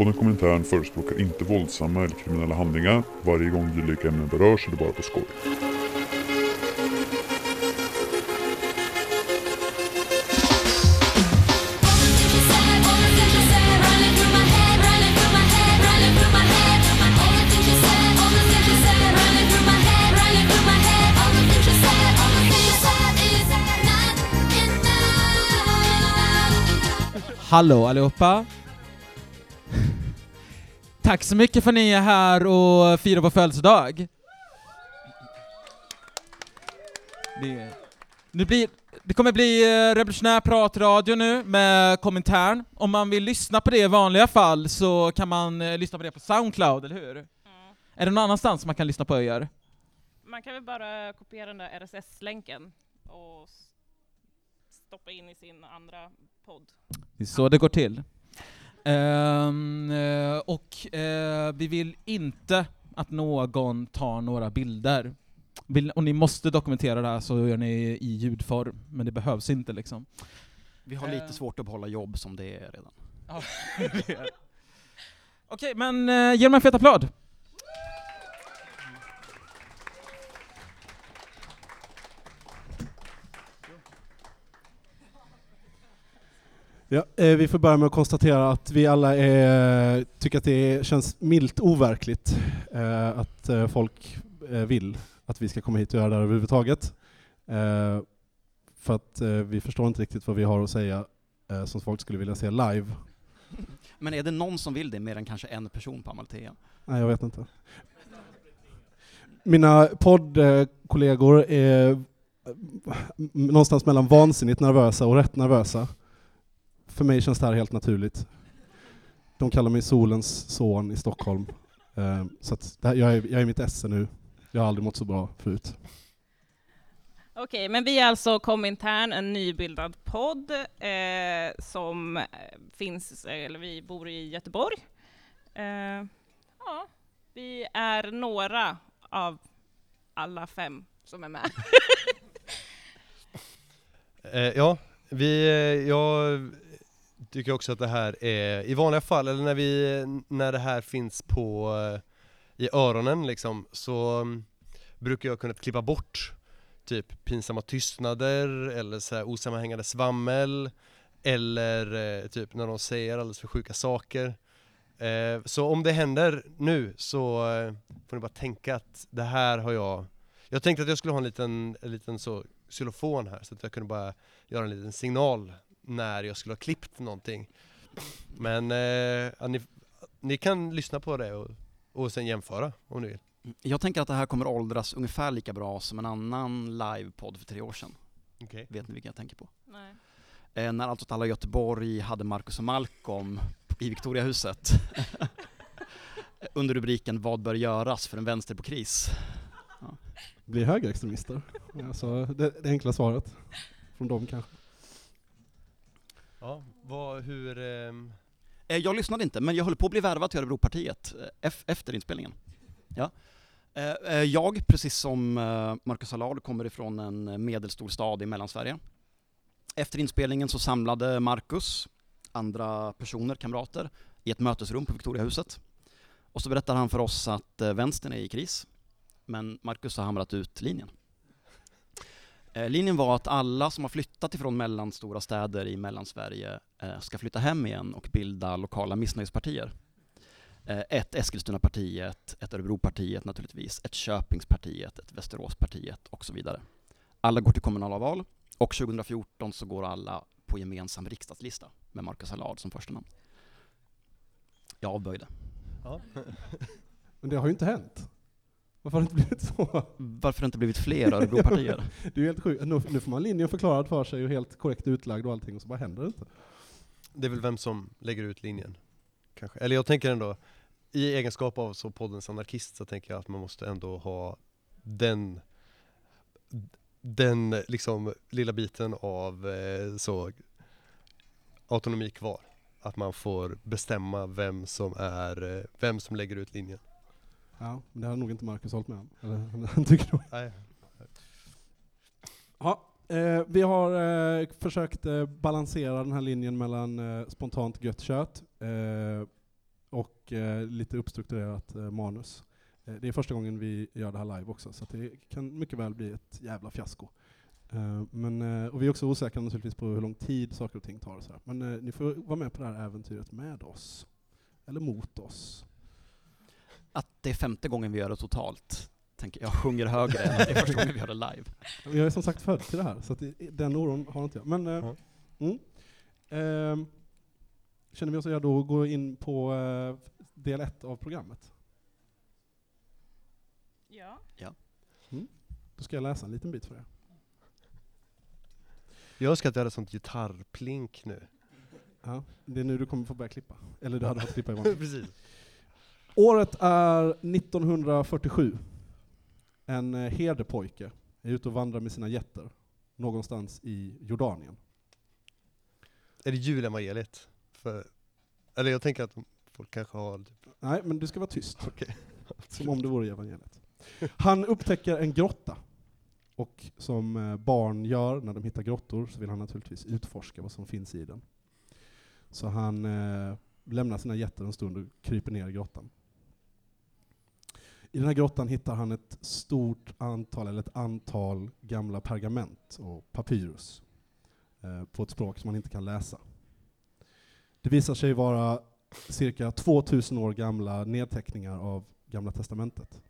Podden Kommentaren förespråkar inte våldsamma eller kriminella handlingar. Varje gång dylika ämnen berörs är det bara på skoj. Hallå allihopa! Tack så mycket för att ni är här och firar vår födelsedag. Det, nu blir, det kommer bli eh, revolutionär pratradio nu med kommentaren. Om man vill lyssna på det i vanliga fall så kan man eh, lyssna på det på Soundcloud, eller hur? Mm. Är det någon annanstans man kan lyssna på er? Man kan väl bara kopiera den där RSS-länken och stoppa in i sin andra podd. Det är så det går till. Eh, och eh, vi vill inte att någon tar några bilder. Vill, och ni måste dokumentera det här så gör ni i ljudform, men det behövs inte liksom. Vi har lite svårt att behålla jobb som det är redan. Okej, men eh, ge dem en fet applåd! Ja, eh, vi får börja med att konstatera att vi alla är, tycker att det känns milt overkligt eh, att eh, folk vill att vi ska komma hit och göra det här överhuvudtaget. För att vi förstår inte riktigt vad vi har att säga som folk skulle vilja se live. Men är det någon som vill det mer än kanske en person på Amalthea? Nej, jag vet inte. Mina poddkollegor är någonstans mellan vansinnigt nervösa och rätt nervösa. För mig känns det här helt naturligt. De kallar mig solens son i Stockholm. Eh, Så här, jag, är, jag är i mitt esse nu. Jag har aldrig mått så bra förut. Okej, men vi är alltså Komintern, en nybildad podd eh, som eh, finns, eller vi bor i Göteborg. Eh, ja, vi är några av alla fem som är med. Eh, ja, vi, eh, jag tycker också att det här är, i vanliga fall, eller när vi, när det här finns på, eh, i öronen liksom, så mm, brukar jag kunna klippa bort typ pinsamma tystnader eller så här osammanhängande svammel eller eh, typ när de säger alldeles för sjuka saker. Eh, så om det händer nu så får ni bara tänka att det här har jag Jag tänkte att jag skulle ha en liten, en liten så xylofon här så att jag kunde bara göra en liten signal när jag skulle ha klippt någonting. Men eh, ja, ni, ni kan lyssna på det och, och sen jämföra om ni vill. Jag tänker att det här kommer åldras ungefär lika bra som en annan livepodd för tre år sedan. Okej. Vet ni vilken jag tänker på? Nej. Eh, när Allt åt alla i Göteborg hade Marcus och Malcolm i Victoriahuset. Under rubriken Vad bör göras för en vänster på kris? Blir högerextremister. Alltså, det, det enkla svaret. Från dem kanske. Ja, vad, hur, ehm? Eh, Jag lyssnade inte, men jag höll på att bli värvad till Örebropartiet eh, efter inspelningen. Ja. Eh, eh, jag, precis som Marcus Allard, kommer ifrån en medelstor stad i Mellansverige. Efter inspelningen så samlade Marcus andra personer, kamrater, i ett mötesrum på Victoriahuset. Och så berättar han för oss att vänstern är i kris, men Marcus har hamrat ut linjen. Eh, linjen var att alla som har flyttat ifrån mellanstora städer i Mellansverige eh, ska flytta hem igen och bilda lokala missnöjespartier. Eh, ett Eskilstunapartiet, ett Örebropartiet naturligtvis, ett Köpingspartiet, ett Västeråspartiet och så vidare. Alla går till kommunala val och 2014 så går alla på gemensam riksdagslista med Marcus Allard som första namn. Jag avböjde. ja. Men det har ju inte hänt. Varför har det inte blivit så? Varför har det inte blivit fler Örebropartier? Det är helt sjukt. Nu, nu får man linjen förklarad för sig och helt korrekt utlagd och allting och så bara händer det inte. det är väl vem som lägger ut linjen. Kanske. Eller jag tänker ändå, i egenskap av så poddens anarkist så tänker jag att man måste ändå ha den den liksom lilla biten av eh, så autonomi kvar. Att man får bestämma vem som är, eh, vem som lägger ut linjen. Ja, men det hade nog inte Marcus hållit med om. Eller han tycker nog. Nej. Ja, eh, vi har eh, försökt eh, balansera den här linjen mellan eh, spontant gött kött, eh, och eh, lite uppstrukturerat manus. Det är första gången vi gör det här live också, så det kan mycket väl bli ett jävla fiasko. Men, och vi är också osäkra naturligtvis på hur lång tid saker och ting tar. Och så här. Men ni får vara med på det här äventyret med oss. Eller mot oss. Att det är femte gången vi gör det totalt, tänker jag sjunger högre än att det är första gången vi gör det live. Jag är som sagt född till det här, så den oron har inte jag. Men, Ja. mm. Ehm, känner vi oss redo att gå in på eh, del ett av programmet? Ja. Då ska jag läsa en liten bit för er. Jag önskar att jag hade sånt gitarrplink nu. Ja, det är nu du kommer få börja klippa. Eller du hade fått klippa imorgon. Precis. Året är 1947. En eh, herdepojke är ute och vandrar med sina getter någonstans i Jordanien. Är det julevangeliet? För, eller jag tänker att folk kanske har... Nej, men du ska vara tyst. Okej. Som om det vore evangeliet. Han upptäcker en grotta. Och som eh, barn gör när de hittar grottor så vill han naturligtvis utforska vad som finns i den. Så han eh, lämnar sina getter en stund och kryper ner i grottan. I den här grottan hittar han ett stort antal, eller ett antal gamla pergament och papyrus eh, på ett språk som man inte kan läsa. Det visar sig vara cirka 2000 år gamla nedteckningar av Gamla Testamentet.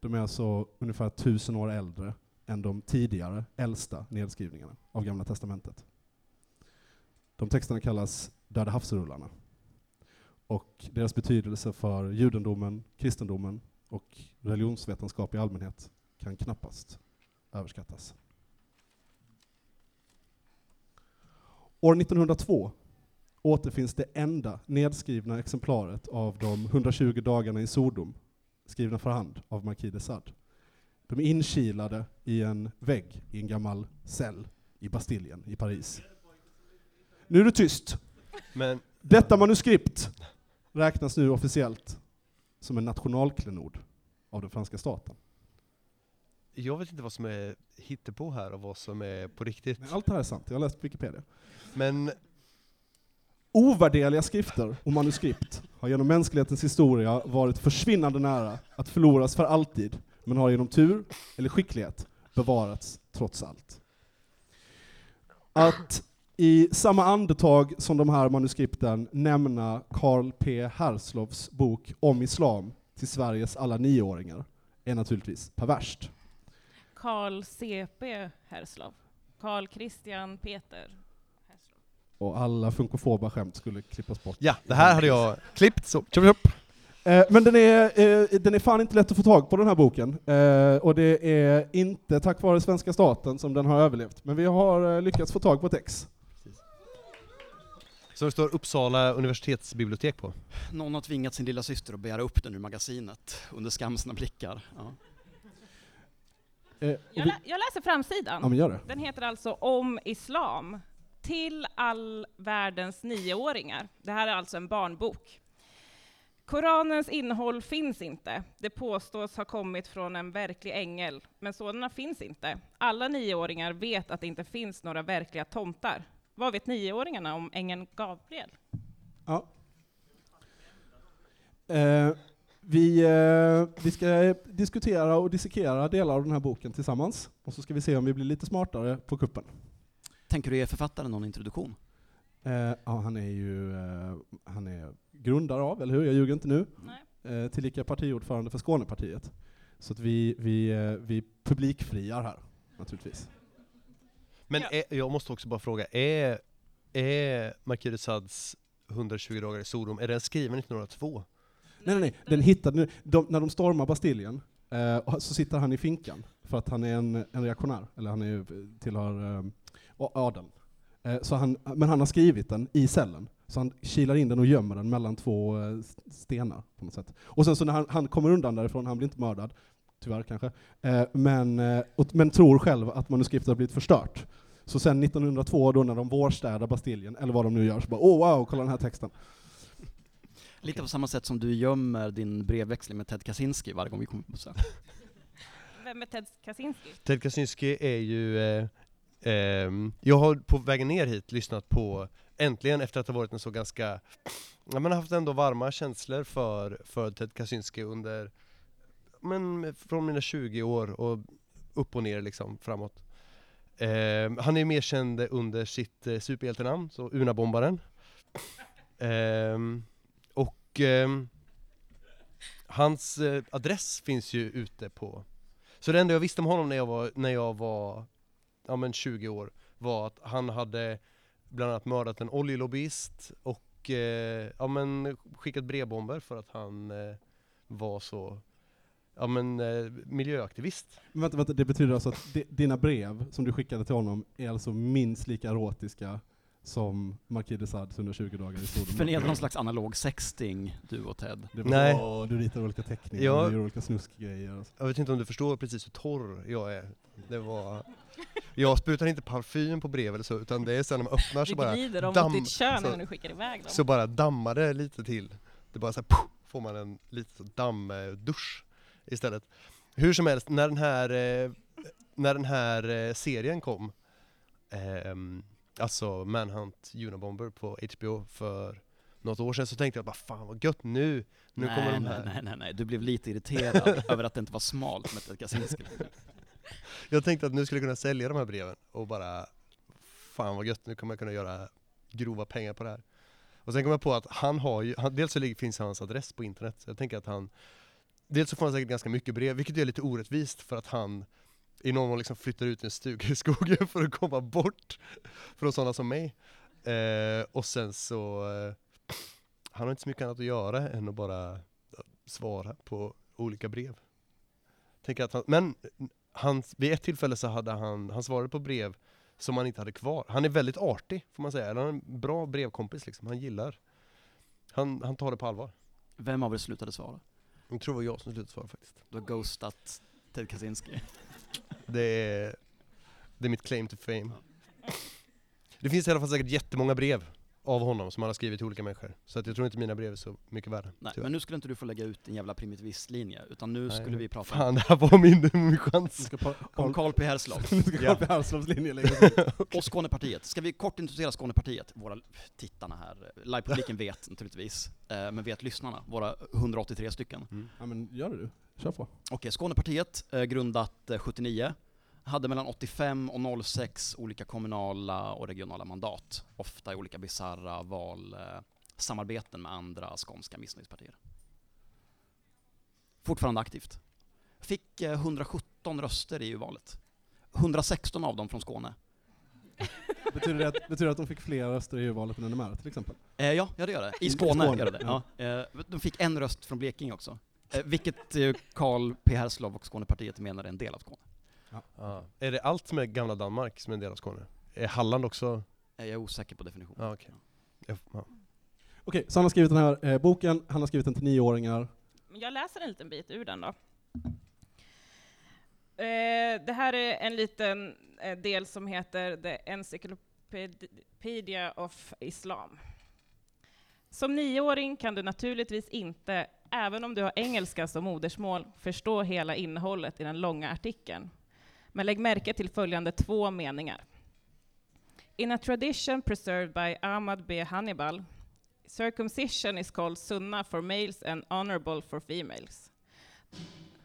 De är alltså ungefär 1000 år äldre än de tidigare äldsta nedskrivningarna av Gamla Testamentet. De texterna kallas Döda havsrullarna. Och deras betydelse för judendomen, kristendomen och religionsvetenskap i allmänhet kan knappast överskattas. År 1902 återfinns det enda nedskrivna exemplaret av de 120 dagarna i Sodom, skrivna för hand av Marquis de Sade. De är inkilade i en vägg i en gammal cell i Bastiljen i Paris. Nu är du tyst! Men Detta manuskript räknas nu officiellt som en nationalklenod av den franska staten. jag vet inte vad som är hittepå här och vad som är på riktigt. Men Allt det här är sant, jag har läst Wikipedia. Men Ovärderliga skrifter och manuskript har genom mänsklighetens historia varit försvinnande nära att förloras för alltid, men har genom tur eller skicklighet bevarats trots allt. Att i samma andetag som de här manuskripten nämna Karl P. Herslovs bok om islam till Sveriges alla nioåringar är naturligtvis perverst. Carl CP Herslov. Carl Christian Peter Herslov. Och alla funkofoba skämt skulle klippas bort. ja, det här hade jag klippt så. Chop, chop. Eh, men den är, eh, den är fan inte lätt att få tag på den här boken. Eh, och det är inte tack vare svenska staten som den har överlevt. Men vi har eh, lyckats få tag på ett ex. Så det står Uppsala universitetsbibliotek på. Någon har tvingat sin lilla syster att begära upp den ur magasinet under skamsna blickar. Ja. Eh, Jag, lä- jag läser framsidan. ja men gör det. Den heter alltså Om Islam. Till all världens nioåringar. Det här är alltså en barnbok. Koranens innehåll finns inte. Det påstås ha kommit från en verklig ängel, men sådana finns inte. Alla nioåringar vet att det inte finns några verkliga tomtar. Vad vet nioåringarna om ängeln Gabriel? Ja. Eh, vi, eh, vi ska diskutera och dissekera delar av den här boken tillsammans. Och så ska vi se om vi blir lite smartare på kuppen. Tänker du ge författaren någon introduktion? Eh, ja, han är ju eh, han är grundare av, eller hur? Jag ljuger inte nu. Nej. eh, tillika partiordförande för Skånepartiet. Så att vi, vi, eh, vi publikfriar här, naturligtvis. Men Ja. är, jag måste också bara fråga, är, är Marquis de Sades 120 dagar i Sodom, är den skriven 1902? Nej, nej, nej. Den hittade, de, när de stormar Bastiljen eh, och så sitter han i finkan för att han är en, en reaktionär, eller han är, ju- tillhör eh, adeln. Eh, så han, men han har skrivit den i cellen, så han kilar in den och gömmer den mellan två eh, stenar på något sätt. Och sen så när han, han kommer undan därifrån, han blir inte mördad, tyvärr kanske, eh, men, eh, och, men tror själv att manuskriptet har blivit förstört. Så sen 1902 då när de vårstädar Bastiljen, eller vad de nu gör, så bara åh oh, wow, kolla den här texten. Lite på samma sätt som du gömmer din brevväxling med Ted Kaczynski varje gång vi kommer på besök. Vem är Ted Kaczynski? Ted Kaczynski är ju, eh, ehm, jag har på vägen ner hit lyssnat på, äntligen efter att ha varit en så ganska ja, men haft ändå varma känslor för, för Ted Kaczynski under, men från mina 20 år och upp och ner liksom framåt. Eh, han är mer känd under sitt eh, superhjältenamn, så Unabombaren. Eh, och eh, hans eh, adress finns ju ute på Så det enda jag visste om honom när jag var, när jag var ja, men 20 år var att han hade bland annat mördat en oljelobbyist och eh, ja, men skickat brevbomber för att han eh, var så ja, men, eh, miljöaktivist. Men vänta, vänta, det betyder alltså att di- dina brev som du skickade till honom är alltså minst lika erotiska som Marquis de Sade's 120 dagar i Sodom. För ni hade någon slags analog sexting, du och Ted. Det var Nej. Åh, du ritar olika teckningar, Ja. du gör olika snuskgrejer. och så. Jag vet inte om du förstår precis hur torr jag är. Det var... Jag sprutar inte parfym på brev eller så, utan det är sen när man öppnar så Du bara, glider om damm, mot ditt kön så- innan du skickar iväg dem. så bara dammar det lite till. Det bara så här, puff, får man en lite så dammdusch istället. Hur som helst, när den här, eh, när den här eh, serien kom, ehm, alltså Manhunt Unabomber på HBO för något år sedan så tänkte jag bara fan vad gött nu, nu nej, kommer de här. nej, nej, nej, du blev lite irriterad över att det inte var smalt med Ted Kaczynski. Jag tänkte att nu skulle jag kunna sälja de här breven och bara Fan vad gött, nu kommer jag kunna göra grova pengar på det här. Och sen kom jag på att han har ju, han, dels så finns hans adress på internet, så jag tänker att han Dels så får han säkert ganska mycket brev, vilket är lite orättvist för att han i någon mån liksom flyttar ut i en stuga i skogen för att komma bort från sådana som mig. Eh, och sen så, eh, han har inte så mycket annat att göra än att bara eh, svara på olika brev. Tänker att han, men eh, han, vid ett tillfälle så hade han, han svarade på brev som han inte hade kvar. Han är väldigt artig får man säga, han är en bra brevkompis liksom, han gillar han, han tar det på allvar. Vem av er slutade svara? Jag tror det var jag som slutade svara faktiskt. Du har ghostat Ted Kaczynski. Det är, det är mitt claim to fame. Det finns i alla fall säkert jättemånga brev av honom som han har skrivit till olika människor. Så att jag tror inte mina brev är så mycket värda. Nej, tyvärr. men nu skulle inte du få lägga ut din jävla primitivistlinje, utan nu Nej, skulle vi prata Fan, det här var min, min chans. ska pa- om Carl, Carl P Herslov. nu ska. Carl P Herslofs linje läggas ut. Och Skånepartiet. Ska vi kort introducera Skånepartiet? Våra tittarna här, livepubliken vet naturligtvis, eh, men vet lyssnarna, våra 183 stycken. Mm. Ja men gör det du, kör på. Okej, Skånepartiet, eh, grundat eh, 79, hade mellan 85 och 06 olika kommunala och regionala mandat, ofta i olika bisarra valsamarbeten med andra skånska missnöjespartier. Fortfarande aktivt. Fick eh, 117 röster i EU-valet. 116 av dem från Skåne. Betyder det, att, betyder det att de fick fler röster i EU-valet än NMR till exempel? Eh, ja, ja, det gör det. I I Skåne, Skåne, gör det. ja. Eh, de fick en röst från Blekinge också. Eh, vilket eh, Carl P Herslov och Skånepartiet menar är en del av Skåne. Ja. Är det allt som är gamla Danmark som är en del av Skåne? Är Halland också? Jag är osäker på definitionen. Ja, okej. Ja, ja. Okej, så han har skrivit den här eh, boken, han har skrivit den till nioåringar. Men Jag läser en liten bit ur den då. Eh, det här är en liten eh, del som heter The Encyclopedia of Islam. Som nioåring kan du naturligtvis inte, även om du har engelska som modersmål, förstå hela innehållet i den långa artikeln. Men lägg märke till följande två meningar. In a tradition preserved by Ahmad B. Hannibal, circumcision is called sunna for males and honorable for females.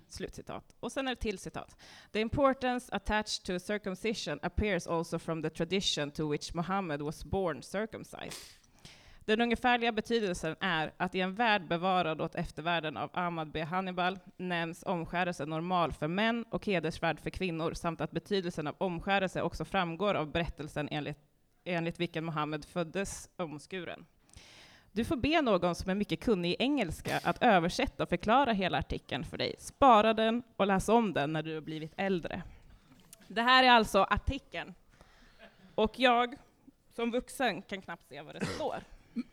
Slutcitat. Och sen är det till citat. The importance attached to circumcision appears also from the tradition to which Muhammad was born circumcised. Den ungefärliga betydelsen är att i en värld bevarad åt eftervärlden av Ahmad B. Hannibal nämns omskärelse normal för män och hedersvärd för kvinnor, samt att betydelsen av omskärelse också framgår av berättelsen enligt, enligt vilken Mohammed föddes omskuren. Du får be någon som är mycket kunnig i engelska att översätta och förklara hela artikeln för dig. Spara den och läs om den när du har blivit äldre. Det här är alltså artikeln. Och jag som vuxen kan knappt se vad det står.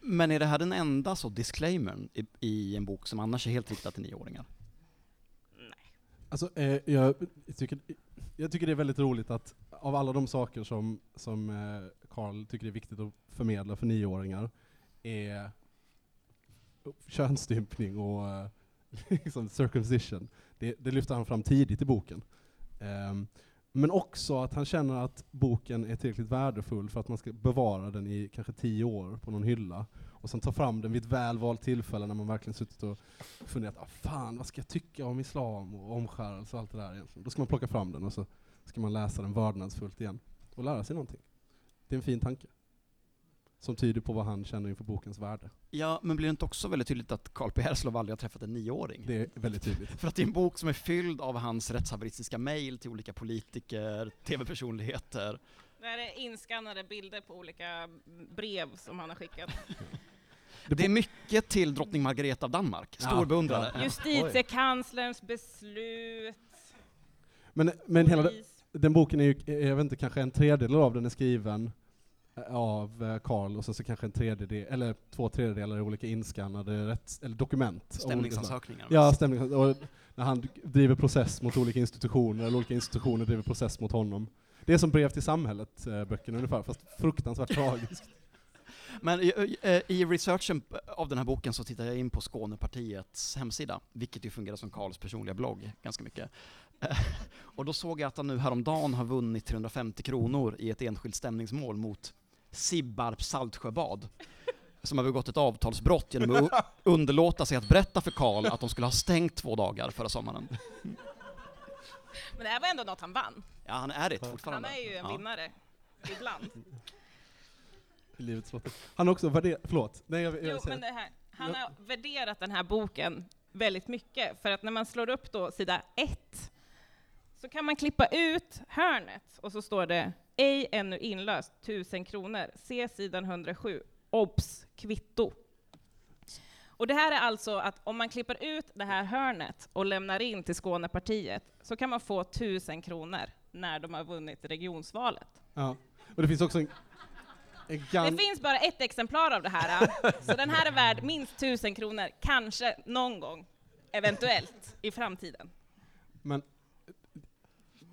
Men är det här den enda så disclaimern i, i en bok som annars är helt riktad till nioåringar? Alltså, eh, jag, tycker, jag tycker det är väldigt roligt att av alla de saker som, som eh, Carl tycker är viktigt att förmedla för nioåringar är könsstympning och eh, liksom circumcision. Det, det lyfter han fram tidigt i boken. Ehm, men också att han känner att boken är tillräckligt värdefull för att man ska bevara den i kanske tio år på någon hylla. och sen ta fram den vid ett väl valt tillfälle när man verkligen suttit och funderat, ah, fan vad ska jag tycka om islam och omskärelse och allt det där egentligen. Då ska man plocka fram den och så ska man läsa den vördnadsfullt igen och lära sig någonting. Det är en fin tanke. Som tyder på vad han känner inför bokens värde. Ja, men blir det inte också väldigt tydligt att Carl P. Herslov aldrig har träffat en nioåring? Det är väldigt tydligt. För att det är en bok som är fylld av hans rättshaveristiska mejl till olika politiker, tv-personligheter. Det är inskannade bilder på olika brev som han har skickat. Det är mycket till drottning Margareta av Danmark, stor Ja, beundrare. ja. Justitiekanslerns beslut. Men, men hela den, den boken är ju, jag vet inte, kanske en tredjedel av den är skriven av eh, Karl och sen så kanske en tredjedel, eller två tredjedelar är olika inskannade rätts, eller dokument. Stämningsansökningar. Ja, stämning. Och när han driver process mot olika institutioner, eller olika institutioner driver process mot honom. Det är som brev till samhället, eh, ungefär, fast fruktansvärt tragiskt. Men i, i- i researchen av den här boken så tittar jag in på Skånepartiets hemsida, vilket ju fungerar som Karls personliga blogg ganska mycket. Eh, Och då såg jag att han nu häromdagen har vunnit 350 kronor i ett enskilt stämningsmål mot Sibbarps Saltsjöbad, som har begått ett avtalsbrott genom att underlåta sig att berätta för Karl att de skulle ha stängt två dagar förra sommaren. Men det här var ändå något han vann. Ja, han är det Han fortfarande. är ju en Ja. vinnare. Ibland. I livets lotter. Han har också värderat, förlåt. Nej, jag, jag, Jo, men det här, han Ja. har värderat den här boken väldigt mycket, för att när man slår upp då sida 1 så kan man klippa ut hörnet och så står det ej ännu inlöst, 1000 kronor. Se sidan 107. Obs! Kvitto. Och det här är alltså att om man klipper ut det här hörnet och lämnar in till Skånepartiet så kan man få 1000 kronor när de har vunnit regionsvalet. ja. Och det finns också en, en gan- Det finns bara ett exemplar av det här, så den här är värd minst 1000 kronor, kanske någon gång, eventuellt, i framtiden. Men...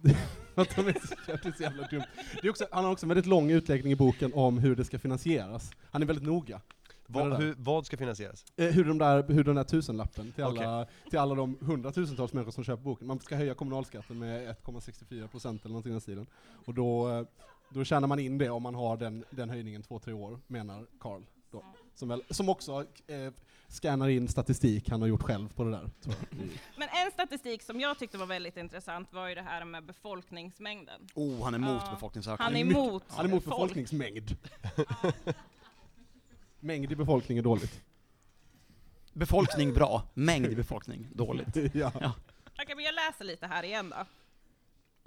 att de är så, det är så jävla dumt. Det är också, han har också en väldigt lång utläggning i boken om hur det ska finansieras. Han är väldigt noga. Vad, hur, vad ska finansieras? Eh, hur, de där, hur den där tusenlappen till alla, till alla de hundratusentals människor som köper boken. Man ska höja kommunalskatten med 1,64 procent eller någonting i den stilen. Och då, eh, då tjänar man in det om man har den, den höjningen två, tre år, menar Carl. Då. Som, väl, som också eh, scannar in statistik han har gjort själv på det där. Tror jag. Men en statistik som jag tyckte var väldigt intressant var ju det här med befolkningsmängden. Oh, han är emot Ja. befolkningsökning. Han är emot Han är emot folk. befolkningsmängd. Mängd i befolkning är dåligt. Befolkning bra, mängd i befolkning dåligt. ja. Okej, men jag läser lite här igen då.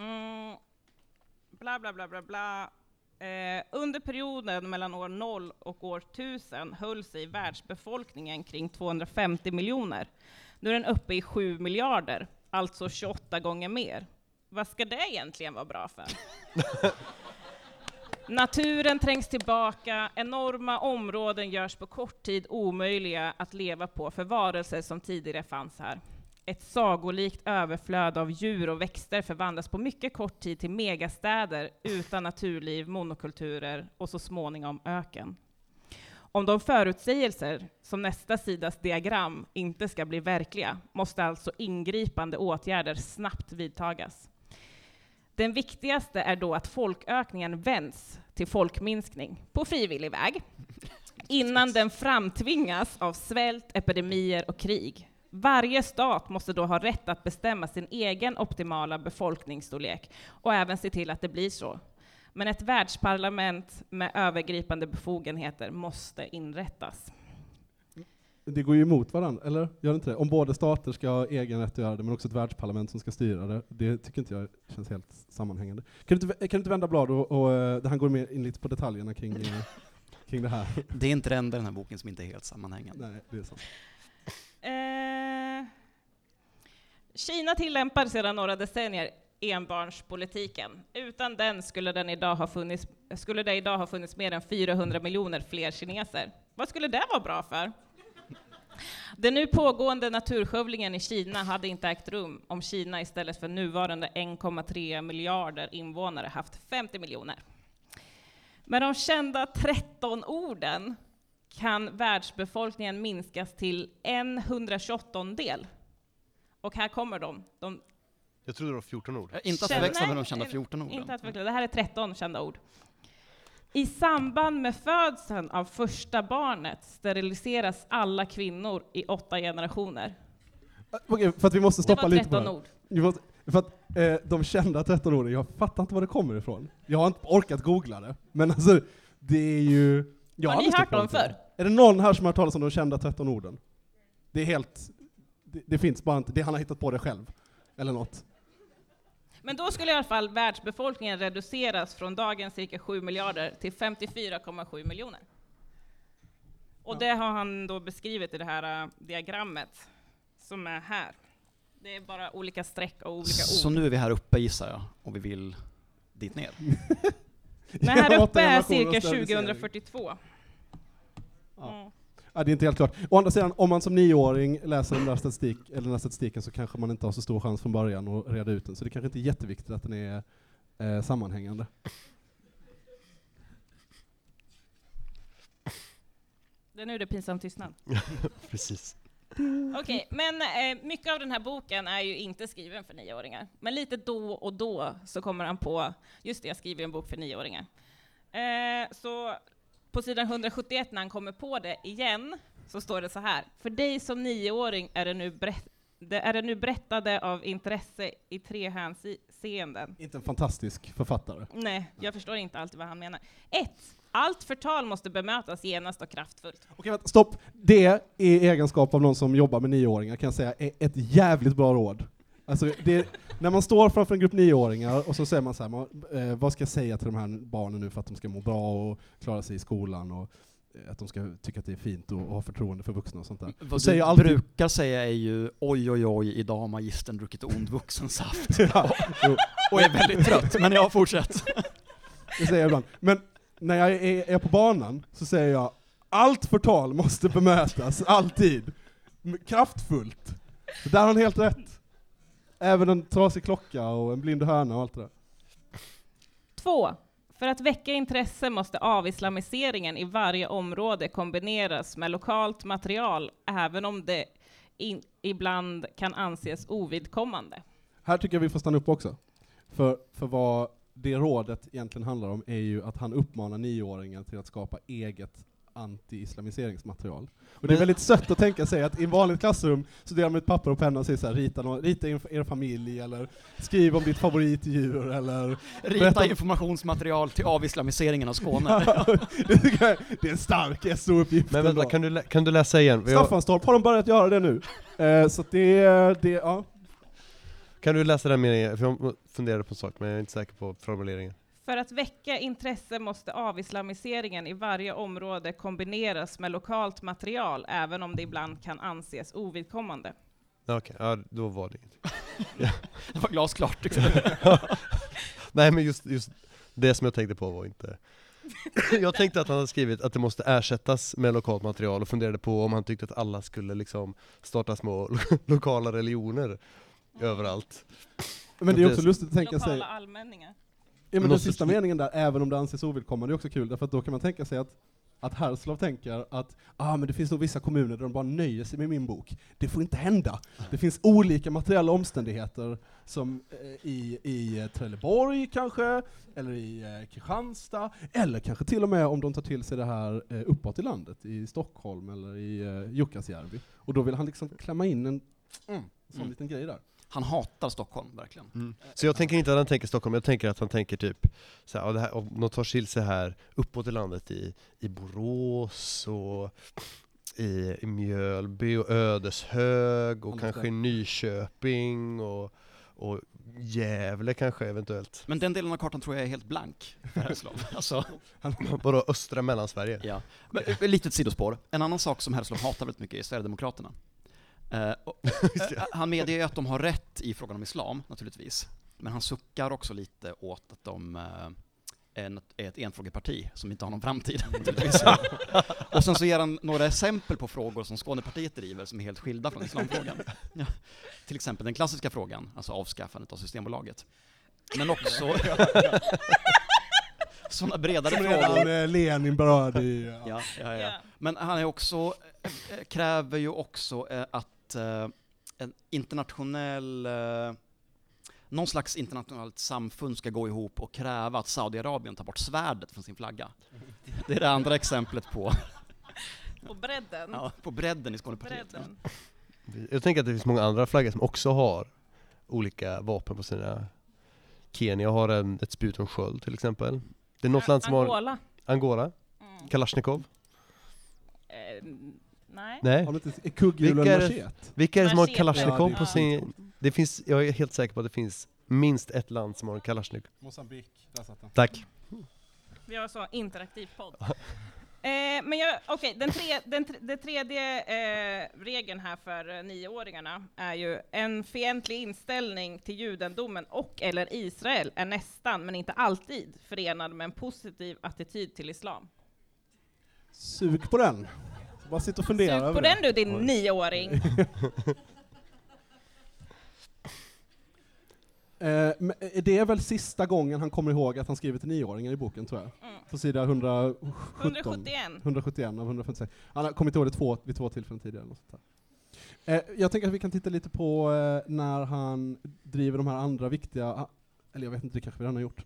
Mm. Bla, bla, bla, bla, bla. Eh, under perioden mellan år 0 och år 1000 höll sig världsbefolkningen kring 250 miljoner. Nu är den uppe i 7 miljarder, alltså 28 gånger mer. Vad ska det egentligen vara bra för? Naturen trängs tillbaka, enorma områden görs på kort tid omöjliga att leva på för varelser som tidigare fanns här. Ett sagolikt överflöd av djur och växter förvandlas på mycket kort tid till megastäder utan naturliv, monokulturer och så småningom öken. Om de förutsägelser som nästa sidas diagram inte ska bli verkliga måste alltså ingripande åtgärder snabbt vidtagas. Den viktigaste är då att folkökningen vänds till folkminskning på frivillig väg innan den framtvingas av svält, epidemier och krig. Varje stat måste då ha rätt att bestämma sin egen optimala befolkningsstorlek och även se till att det blir så. Men ett världsparlament med övergripande befogenheter måste inrättas. Det går ju emot varandra, eller? Gör det inte det? Om både stater ska ha egen rätt att göra det, men också ett världsparlament som ska styra det. Det tycker inte jag känns helt sammanhängande. Kan du inte, kan du inte vända blad och, och eh, där han går mer in lite på detaljerna kring, eh, kring det här? Det är inte det enda i den här boken som inte är helt sammanhängande. Nej, det är sant. Eh, Kina tillämpar sedan några decennier enbarnspolitiken. Utan den skulle, den idag ha funnits, skulle det idag ha funnits mer än 400 miljoner fler kineser. Vad skulle det vara bra för? Den nu pågående naturskövlingen i Kina hade inte ägt rum om Kina istället för nuvarande 1,3 miljarder invånare haft 50 miljoner. Med de kända 13 orden kan världsbefolkningen minskas till en 128 del. Och här kommer de. de Jag trodde det var 14 ord. Eh, Inte att förväxla med de kända 14 orden. Inte att förväxla, det här är 13 kända ord. I samband med födseln av första barnet steriliseras alla kvinnor i åtta generationer. Okej, för att vi måste stoppa var lite på 13 det. ord. Vi måste, för att eh, de kända 13 orden, jag fattar inte var det kommer ifrån. Jag har inte orkat googla det. Men alltså, det är ju... Jag Har ni hört dem förr? Är det någon här som har hört talas om de kända 13 orden? Det är helt... Det, det finns bara inte, det han har hittat på det själv. Eller något. Men då skulle i alla fall världsbefolkningen reduceras från dagens cirka 7 miljarder till 54,7 miljoner. Och Ja. det har han då beskrivit i det här äh, diagrammet som är här. Det är bara olika streck och olika Så ord. nu är vi här uppe gissar jag, och vi vill dit ner. Men här uppe är cirka sterilisering. 2042. Ja. Mm. Ja, det är inte helt klart. Å andra sidan, om man som nioåring läser den där, statistik, eller den där statistiken så kanske man inte har så stor chans från början att reda ut den. Så det kanske inte är jätteviktigt att den är eh, sammanhängande. Det är nu det är pinsam tystnad. Precis. Okej, men eh, mycket av den här boken är ju inte skriven för nioåringar. Men lite då och då så kommer han på, just det, jag skriver en bok för nioåringar. Eh, så på sidan 171 när han kommer på det igen, så står det så här. För dig som nioåring är det nu, berätt, det är det nu berättade av intresse i tre hänseenden. Inte en fantastisk författare. Nej, jag förstår inte alltid vad han menar. 1. Allt förtal måste bemötas genast och kraftfullt. Okej, vänta, stopp. Det i egenskap av någon som jobbar med nioåringar kan jag säga är ett jävligt bra råd. Alltså, det, när man står framför en grupp nioåringar och så säger man så här, man, eh, vad ska jag säga till de här barnen nu för att de ska må bra och klara sig i skolan och eh, att de ska tycka att det är fint och, och ha förtroende för vuxna och sånt där. Vad säger du jag alltid- brukar säga är ju oj oj oj, idag har magistern druckit ond vuxensaft. Ja, Och är väldigt trött, men jag fortsätt. det säger jag ibland. Men när jag är, är på banan så säger jag, allt förtal måste bemötas, alltid. Kraftfullt. Där har han helt rätt. Även en trasig klocka och en blind höna och allt det där. 2. För att väcka intresse måste avislamiseringen i varje område kombineras med lokalt material, även om det in, ibland kan anses ovidkommande. Här tycker jag vi får stanna upp också. För, för vad det rådet egentligen handlar om är ju att han uppmanar nioåringar till att skapa eget anti-islamiseringsmaterial. Och det är väldigt sött att tänka sig att i en vanligt klassrum så delar man ut papper och penna och säger så här, rita, nå- rita er, er familj, eller skriv om ditt favoritdjur, eller... Rita Berätta- informationsmaterial till avislamiseringen av Skåne. det, är en stark SO-uppgift Men vänta, kan du, kan du läsa igen? Staffanstorp har de börjat göra det nu. Eh, så det, det, ja. kan du läsa den meningen? För jag funderade på en sak, men jag är inte säker på formuleringen. För att väcka intresse måste avislamiseringen i varje område kombineras med lokalt material, även om det ibland kan anses ovidkommande. Ja, Okej, ja, då var det inget. Det var glasklart jag. Nej men just, just det som jag tänkte på var inte... jag tänkte att han hade skrivit att det måste ersättas med lokalt material och funderade på om han tyckte att alla skulle liksom starta små lo- lokala religioner överallt. Men det är också lustigt att tänka sig... Lokala allmänningar. Ja, men den sista meningen där, även om det anses ovidkommande, är också kul, därför att då kan man tänka sig att att Herslov tänker att ah, men det finns nog vissa kommuner där de bara nöjer sig med min bok. Det får inte hända. Det finns olika materiella omständigheter som eh, i, i eh, Trelleborg kanske, eller i eh, Kristianstad, eller kanske till och med om de tar till sig det här eh, uppåt i landet, i Stockholm eller i eh, Jukkasjärvi. Och då vill han liksom klämma in en mm, sån Mm. liten grej där. Han hatar Stockholm, verkligen. Så jag tänker inte att han tänker Stockholm, jag tänker att han tänker typ så här, om de tar till sig här uppåt i landet i, i Borås och i, i Mjölby och Ödeshög och Anders kanske. Nyköping och, och Gävle kanske eventuellt. Men den delen av kartan tror jag är helt blank för Herslov. Alltså, Vadå östra mellansverige? ja. Men, eh, litet sidospår. En annan sak som Herslov hatar väldigt mycket är Sverigedemokraterna. Eh, eh, han medger ju att de har rätt i frågan om islam, naturligtvis. Men han suckar också lite åt att de eh, är ett enfrågeparti som inte har någon framtid, naturligtvis. Och sen så ger han några exempel på frågor som Skånepartiet driver som är helt skilda från islamfrågan. Ja. Till exempel den klassiska frågan, alltså avskaffandet av Systembolaget. Men också sådana bredare Som frågor. redan eh, Lenin berörde i... Ja. Ja, ja, ja. Ja. Men han är också, kräver ju också att eh, en internationell eh, någon slags internationellt samfund ska gå ihop och kräva att Saudiarabien tar bort svärdet från sin flagga. Det är det andra exemplet på, På bredden. ja, på bredden i Skånepartiet. bredden. Jag tänker att det finns många andra flaggor som också har olika vapen på sina Kenya har en, ett spjut och en sköld till exempel. Det är något land som har Angola. Angola, Mm. Kalashnikov. Eh, nej. Nej. Har de inte kugghjul och universitet? Vilka är det som har Machete. Kalashnikov Ja, på sin... Det finns, jag är helt säker på att det finns minst ett land som har en Kalashnikov. Mosambik, där satt den. Tack. Vi har så interaktiv podd. Eh, men jag, okej, den, tre, den, tre- den tredje eh, regeln här för eh, nioåringarna är ju en fientlig inställning till judendomen och eller Israel är nästan, men inte alltid, förenad med en positiv attityd till islam. Sug på den. Bara sitt och fundera Sug på den du din Oj. nioåring! Eh, men det är väl sista gången han kommer ihåg att han skriver till nioåringar i boken, tror jag. Mm. På sida 117. 171. 171 av 146. Han har kommit ihåg det två, vid två tillfällen tidigare. något sånt. Eh, jag tänker att vi kan titta lite på eh, när han driver de här andra viktiga, eller jag vet inte, det kanske redan har gjort,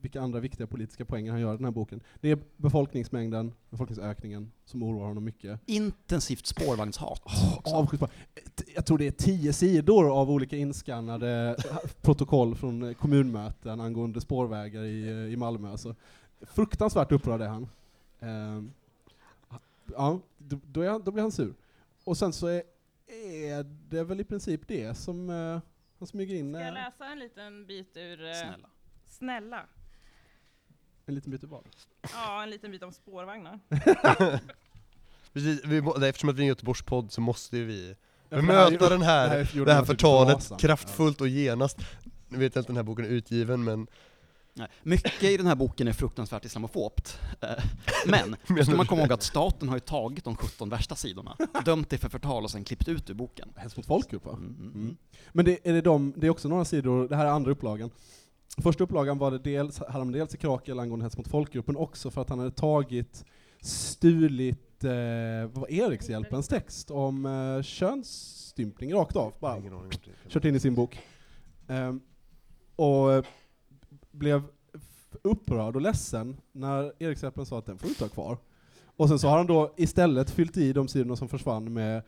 vilka andra viktiga politiska poänger han gör i den här boken. Det är befolkningsmängden, befolkningsökningen, som oroar honom mycket. Intensivt spårvagnshat. Avskytt. T- Jag tror det är tio sidor av olika inskannade protokoll från kommunmöten angående spårvägar i, eh, i Malmö. Alltså, fruktansvärt upprörd är han. Ehm, ja, då, då, är han, då blir han sur. Och sen så är, är det väl i princip det som eh, han smyger in Ska jag eh, läsa en liten bit ur... eh, Snälla. Snälla. en liten bit ur vad. Ja, en liten bit om spårvagnar. Precis, vi, eftersom att vi är en Göteborgspodd så måste ju vi bemöta den här, det här det här förtalet kraftfullt och genast. Nu vet jag inte den här boken är utgiven men. Mycket i den här boken är fruktansvärt islamofobt. Eh, Men, då ska man komma ihåg att staten har ju tagit de 17 värsta sidorna, dömt det för förtal och sen klippt ut ur boken. Hets mot folkgrupp va? Mm, mm, Mm. mm. Men det är, det, de, det är också några sidor, det här är andra upplagan. Första upplagan var det dels, hade han dels i Krakel angående hets mot folkgruppen, också för att han hade tagit, stulit, eh, vad var Erikshjälpens text om eh, könsstympning rakt av. Bara kört in i sin bok. Ehm, och blev upprörd och ledsen när Erikshjälpen sa att den får du inte ha kvar. Och sen så har han då istället fyllt i de sidorna som försvann med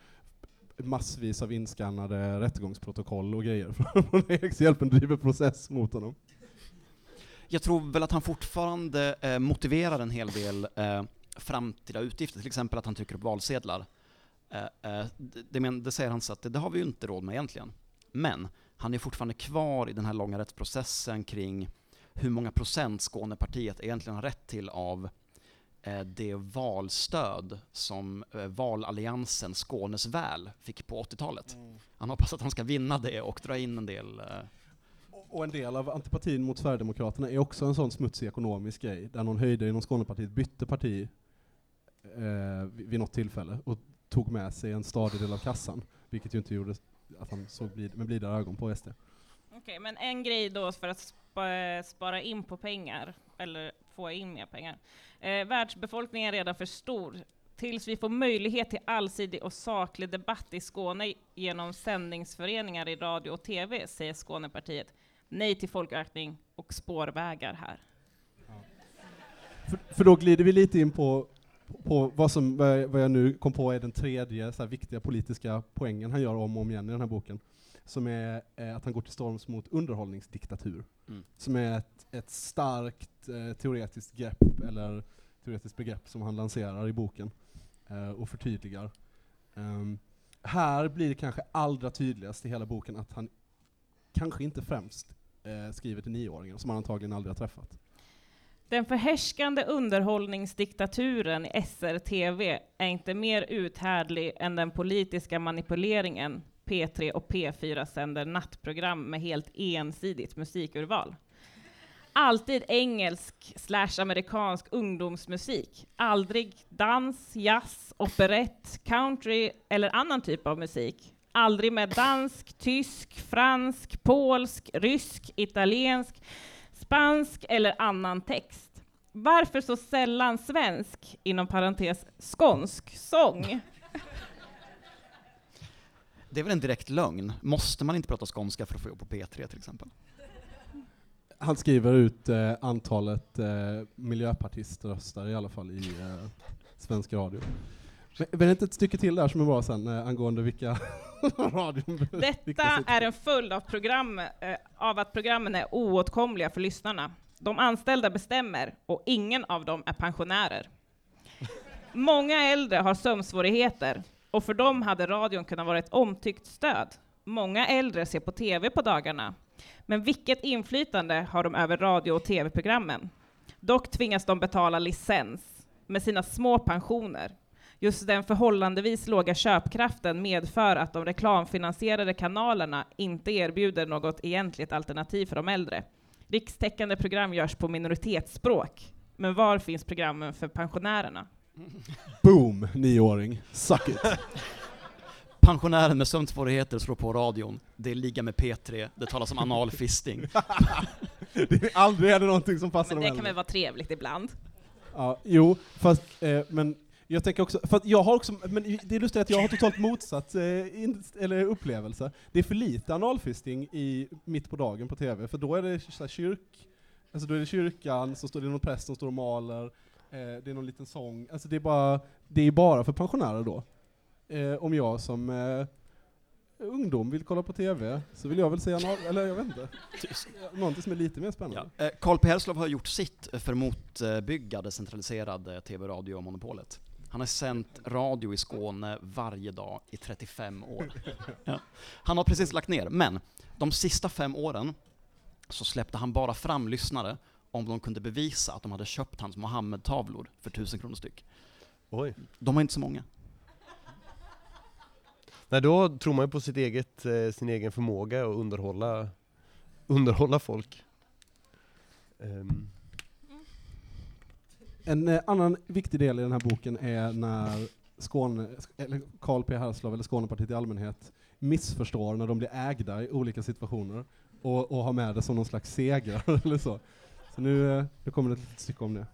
massvis av inskannade rättegångsprotokoll och grejer från Erikshjälpen driver process mot honom. Jag tror väl att han fortfarande eh, motiverar en hel del eh, framtida utgifter, till exempel att han trycker upp valsedlar. Eh, eh, det, det, men, det säger han så att det, det har vi ju inte råd med egentligen. Men han är fortfarande kvar i den här långa rättsprocessen kring hur många procent Skånepartiet egentligen har rätt till av eh, det valstöd som eh, valalliansen Skånes väl fick på 80-talet. Han hoppas att han ska vinna det och dra in en del eh, Och en del av antipatin mot Sverigedemokraterna är också en sån smutsig ekonomisk grej, där någon höjde inom Skånepartiet bytte parti eh, vid vid något tillfälle och tog med sig en stadig del av kassan, vilket ju inte gjorde att han såg blid, med blidare ögon på SD. Okej, men en grej då för att spa, spara in på pengar, eller få in mer pengar. Eh, världsbefolkningen är redan för stor. Tills vi får möjlighet till allsidig och saklig debatt i Skåne genom sändningsföreningar i radio och TV, säger Skånepartiet. Nej till folkökning och spårvägar här. För, för då glider vi lite in på, på vad, som, jag- vad jag nu kom på är den tredje så här, viktiga politiska poängen han gör om och om igen i den här boken. Som är eh, att han går till storms mot underhållningsdiktatur. Mm. Som är ett, ett starkt eh, teoretiskt grepp, eller teoretiskt begrepp som han lanserar i boken eh, och förtydligar. Ehm, här blir det kanske allra tydligast i hela boken att han kanske inte främst eh, skriver till nioåringar, som han antagligen aldrig har träffat. Den förhärskande underhållningsdiktaturen i SR-TV är inte mer uthärdlig än den politiska manipuleringen P3 och P4 sänder nattprogram med helt ensidigt musikurval. Alltid engelsk slash amerikansk ungdomsmusik. Aldrig dans, jazz, operett, country eller annan typ av musik. Aldrig med dansk, tysk, fransk, polsk, rysk, italiensk, spansk eller annan text. Varför så sällan svensk, inom parentes skånsk, sång? Det är väl en direkt lögn? Måste man inte prata skånska för att få jobb på P3 till exempel? Han skriver ut eh, antalet eh, miljöpartiströster i alla fall i eh, svensk radio. Men, är det inte ett stycke till där som är bra sen eh, angående vilka radion Detta är en följd av, program, eh, av att programmen är oåtkomliga för lyssnarna. De anställda bestämmer och ingen av dem är pensionärer. Många äldre har sömnsvårigheter och för dem hade radion kunnat vara ett omtyckt stöd. Många äldre ser på TV på dagarna. Men vilket inflytande har de över radio och TV-programmen? Dock tvingas de betala licens med sina små pensioner. Just den förhållandevis låga köpkraften medför att de reklamfinansierade kanalerna inte erbjuder något egentligt alternativ för de äldre. Rikstäckande program görs på minoritetsspråk. Men var finns programmen för pensionärerna? Boom, nioåring. Suck it. Pensionären med sömnsvårigheter slår på radion. Det är ligga med P3. Det talas om analfisting. det är aldrig är det någonting som passar Men de det kan väl vara trevligt ibland? Ja, jo, fast, eh, men jag tänker också, för jag har också, men det är lustigt att jag har totalt motsatt eh, in, eller upplevelse. Det är för lite analfisting i mitt på dagen på TV, för då är det så här kyrk, alltså då är det kyrkan, så står det någon präst som står och maler, eh, det är någon liten sång, alltså det är bara, det är bara för pensionärer då. Eh, om jag som eh, ungdom vill kolla på TV, så vill jag väl se anal, eller jag vet inte, någonting som är lite mer spännande. Ja. Eh, Carl P. Herslov har gjort sitt för motbygga det centraliserade TV-radiomonopolet. Han har sänt radio i Skåne varje dag i 35 år. Ja. Han har precis lagt ner, men de sista fem åren så släppte han bara fram lyssnare om de kunde bevisa att de hade köpt hans Mohammed-tavlor för 1000 kronor styck. Oj. De var inte så många. Nej, då tror man ju på sitt eget, eh, sin egen förmåga att underhålla, underhålla folk. Ehm, En eh, annan viktig del i den här boken är när Skåne, eller Carl P. Herslov eller Skånepartiet i allmänhet missförstår när de blir ägda i olika situationer och, och har med det som någon slags seger eller så. Så nu, eh, nu kommer det ett litet stycke om det.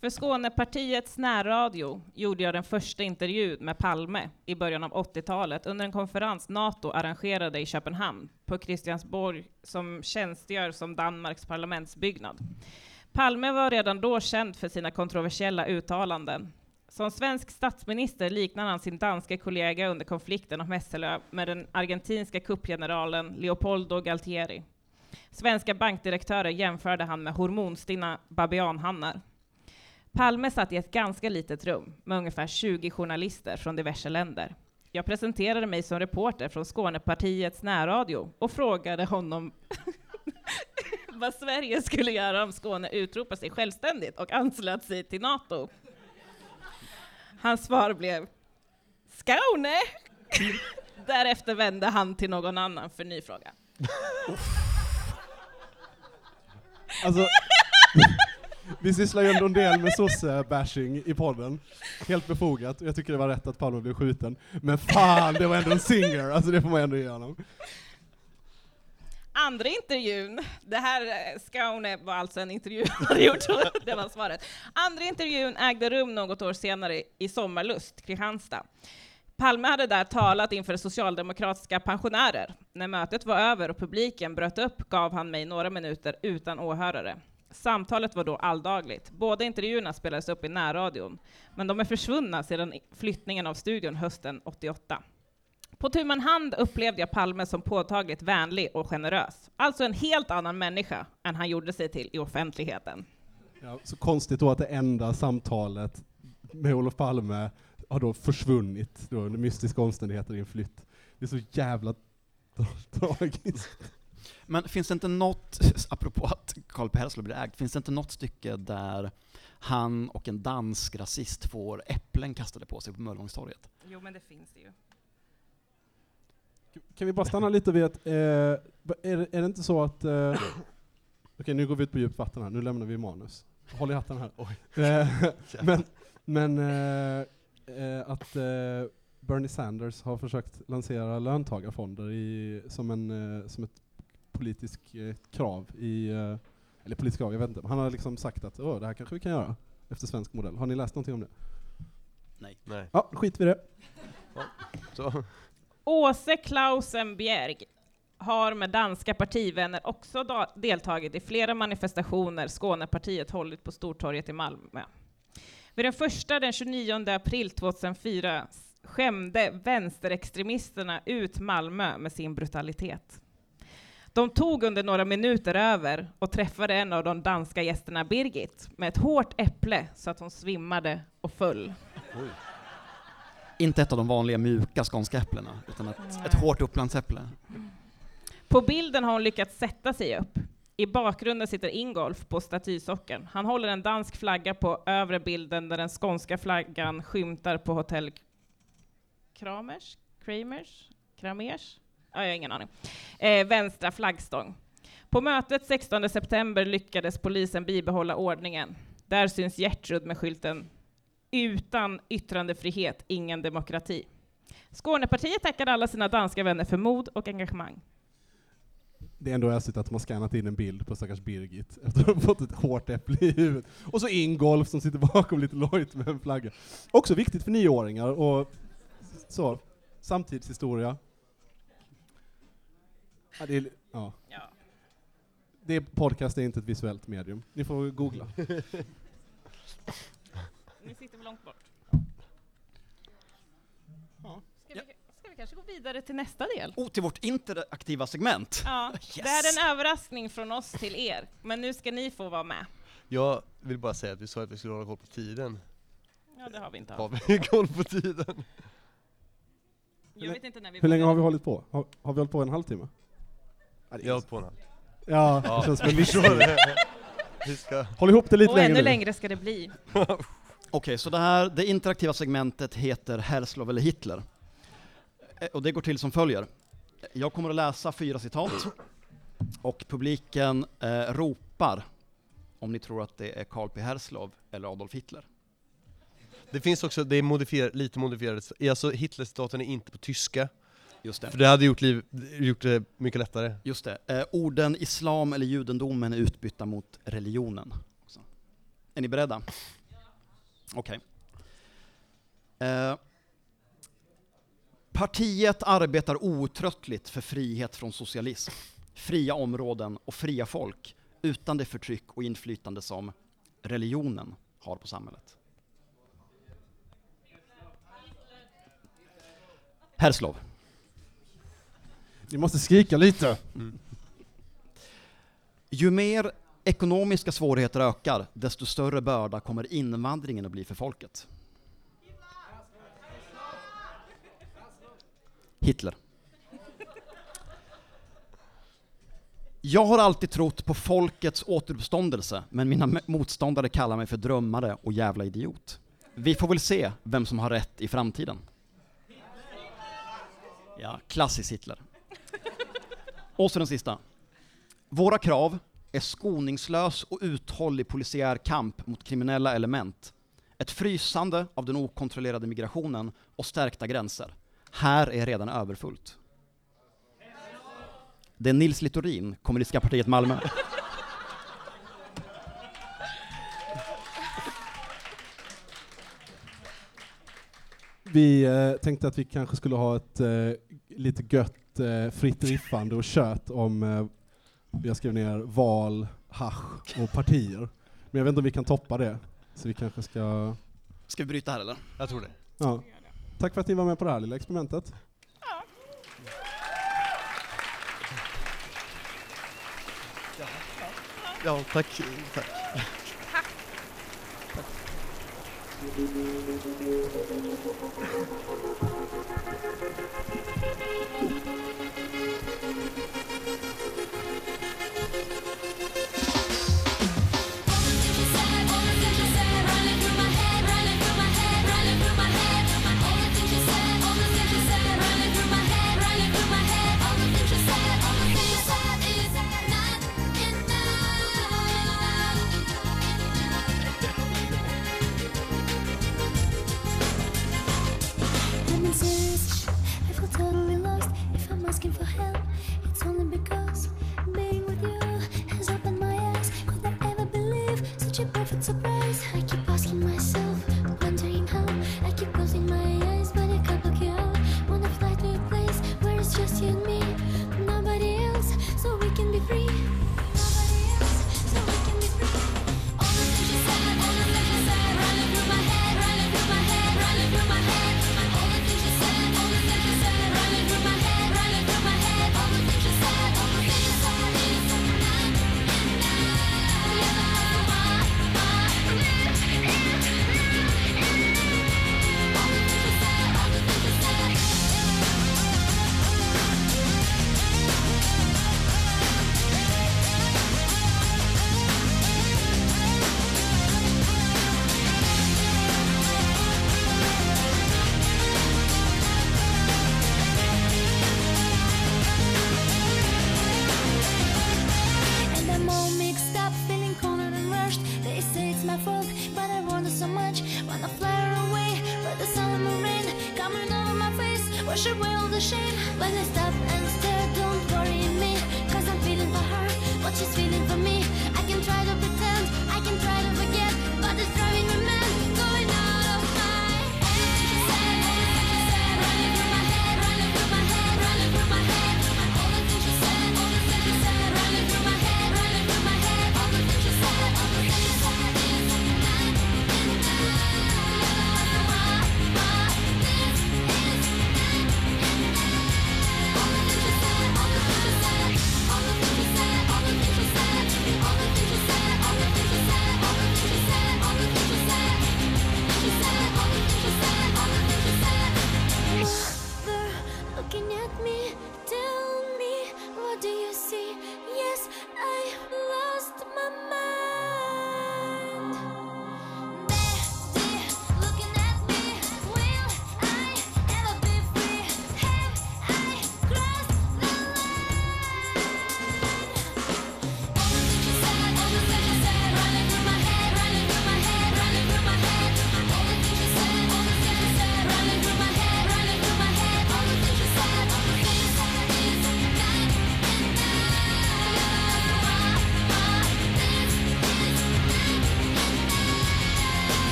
För Skånepartiets närradio gjorde jag den första intervjun med Palme i början av 80-talet under en konferens NATO arrangerade i Köpenhamn på Christiansborg som tjänstgör som Danmarks parlamentsbyggnad. Palme var redan då känd för sina kontroversiella uttalanden. Som svensk statsminister liknar han sin danske kollega under konflikten om Hesselö med den argentinska kuppgeneralen Leopoldo Galtieri. Svenska bankdirektörer jämförde han med hormonstinna babianhannar. Palme satt i ett ganska litet rum med ungefär 20 journalister från diverse länder. Jag presenterade mig som reporter från Skånepartiets närradio och frågade honom vad Sverige skulle göra om Skåne utropar sig självständigt och anslöt sig till NATO. Hans svar blev Skåne! Därefter vände han till någon annan för ny fråga. Alltså, vi sysslar ju ändå en del med sosse-bashing i podden. Helt befogat, och jag tycker det var rätt att Palme blev skjuten. Men fan, det var ändå en singer, alltså det får man ändå ge honom. Andra intervjun, det här Skåne var alltså en intervju han gjort, det var svaret. Andra intervjun ägde rum något år senare i Sommarlust, Kristianstad. Palme hade där talat inför socialdemokratiska pensionärer. När mötet var över och publiken bröt upp gav han mig några minuter utan åhörare. Samtalet var då alldagligt. Båda intervjuerna spelades upp i närradion, men de är försvunna sedan flyttningen av studion hösten 88. På tu man hand upplevde jag Palme som påtagligt vänlig och generös. Alltså en helt annan människa än han gjorde sig till i offentligheten. Ja, så konstigt då att det enda samtalet med Olof Palme har då försvunnit då under mystiska omständigheter i en flytt. Det är så jävla tragiskt. Men finns det inte något, apropå att Carl P. Herslov blir ägd, finns det inte något stycke där han och en dansk rasist får äpplen kastade på sig på Möllevångstorget? Jo, men det finns det ju. Kan vi bara stanna lite vid att, eh, är, det, är det inte så att, eh, okej nu går vi ut på djupt vatten här, nu lämnar vi manus. Håll i hatten här. Eh, men men eh, eh, att eh, Bernie Sanders har försökt lansera löntagarfonder i, som, en, eh, som ett politiskt eh, krav i, eh, eller politiskt krav, jag vet inte. Han har liksom sagt att Åh, det här kanske vi kan göra efter svensk modell. Har ni läst någonting om det? Nej. nej. Ja, skit vi det. Så. Åse Klausenbjerg har med danska partivänner också deltagit i flera manifestationer Skånepartiet hållit på Stortorget i Malmö. Vid den första den 29 april 2004 skämde vänsterextremisterna ut Malmö med sin brutalitet. De tog under några minuter över och träffade en av de danska gästerna, Birgit, med ett hårt äpple så att hon svimmade och föll. Inte ett av de vanliga mjuka skånska äpplena, utan ett, ett hårt upplandsäpple. På bilden har hon lyckats sätta sig upp. I bakgrunden sitter Ingolf på statysockeln. Han håller en dansk flagga på övre bilden där den skånska flaggan skymtar på hotell Kramers? Kramers? Kramers? Ja, jag har ingen aning. Eh, vänstra flaggstång. På mötet 16 september lyckades polisen bibehålla ordningen. Där syns Gertrud med skylten ”Utan yttrandefrihet, ingen demokrati”. Skånepartiet tackar alla sina danska vänner för mod och engagemang. Det är ändå ösigt att har skannat in en bild på stackars Birgit efter att ha fått ett hårt äpple i huvudet. Och så Ingolf som sitter bakom lite lojt med en flagga. Också viktigt för nioåringar och så. Samtidshistoria. Ja, det är, ja. Ja. Det är, podcast är inte ett visuellt medium. Ni får googla. Ni sitter långt bort? Ja. Ska, vi, kanske gå vidare till nästa del? Oh, till vårt interaktiva segment. Ja, Yes. det här är en överraskning från oss till er, men nu ska ni få vara med. Jag vill bara säga att vi sa att vi skulle hålla koll på tiden. Ja, det har vi inte Har vi koll på tiden? Jag vet inte när vi Hur länge har vi hållit på? Har, har vi hållit på en halvtimme? Ja, det är Jag har hållit på nu. ja, Ja. det känns som en mission. Vi ska... Håll ihop det lite Och längre ännu nu. längre ska det bli. Okej, så det här, det interaktiva segmentet heter Herzlov eller Hitler. Eh, Och det går till som följer. Jag kommer att läsa fyra citat, och publiken eh, ropar om ni tror att det är Karl P. Herzlov eller Adolf Hitler. Det finns också, det är modifierat, lite modifierat, alltså Hitlercitaten är inte på tyska, Just det. för det hade gjort, liv, gjort det mycket lättare. Just det. Eh, orden islam eller judendomen är utbytta mot religionen. också. Är ni beredda? Okej. Eh, partiet arbetar outtröttligt för frihet från socialism, fria områden och fria folk utan det förtryck och inflytande som religionen har på samhället. Herslov. Ni måste skrika lite. Ju mer ekonomiska svårigheter ökar, desto större börda kommer invandringen att bli för folket. Hitler. Jag har alltid trott på folkets återuppståndelse, men mina motståndare kallar mig för drömmare och jävla idiot. Vi får väl se vem som har rätt i framtiden. Ja, klassisk Hitler. Och så den sista. Våra krav är skoningslös och uthållig polisiär kamp mot kriminella element, ett frysande av den okontrollerade migrationen och stärkta gränser. Här är redan överfullt. Det är Nils Littorin, Kommunistiska partiet Malmö. Vi eh, tänkte att vi kanske skulle ha ett eh, lite gött eh, fritt riffande och kött om, eh, jag skrev ner val, hasch och partier. Men jag vet inte om vi kan toppa det. Så vi kanske ska... Ska vi bryta här eller? Jag tror det. Ja. Tack för att ni var med på det här lilla experimentet. Ja, tack. tack. I'm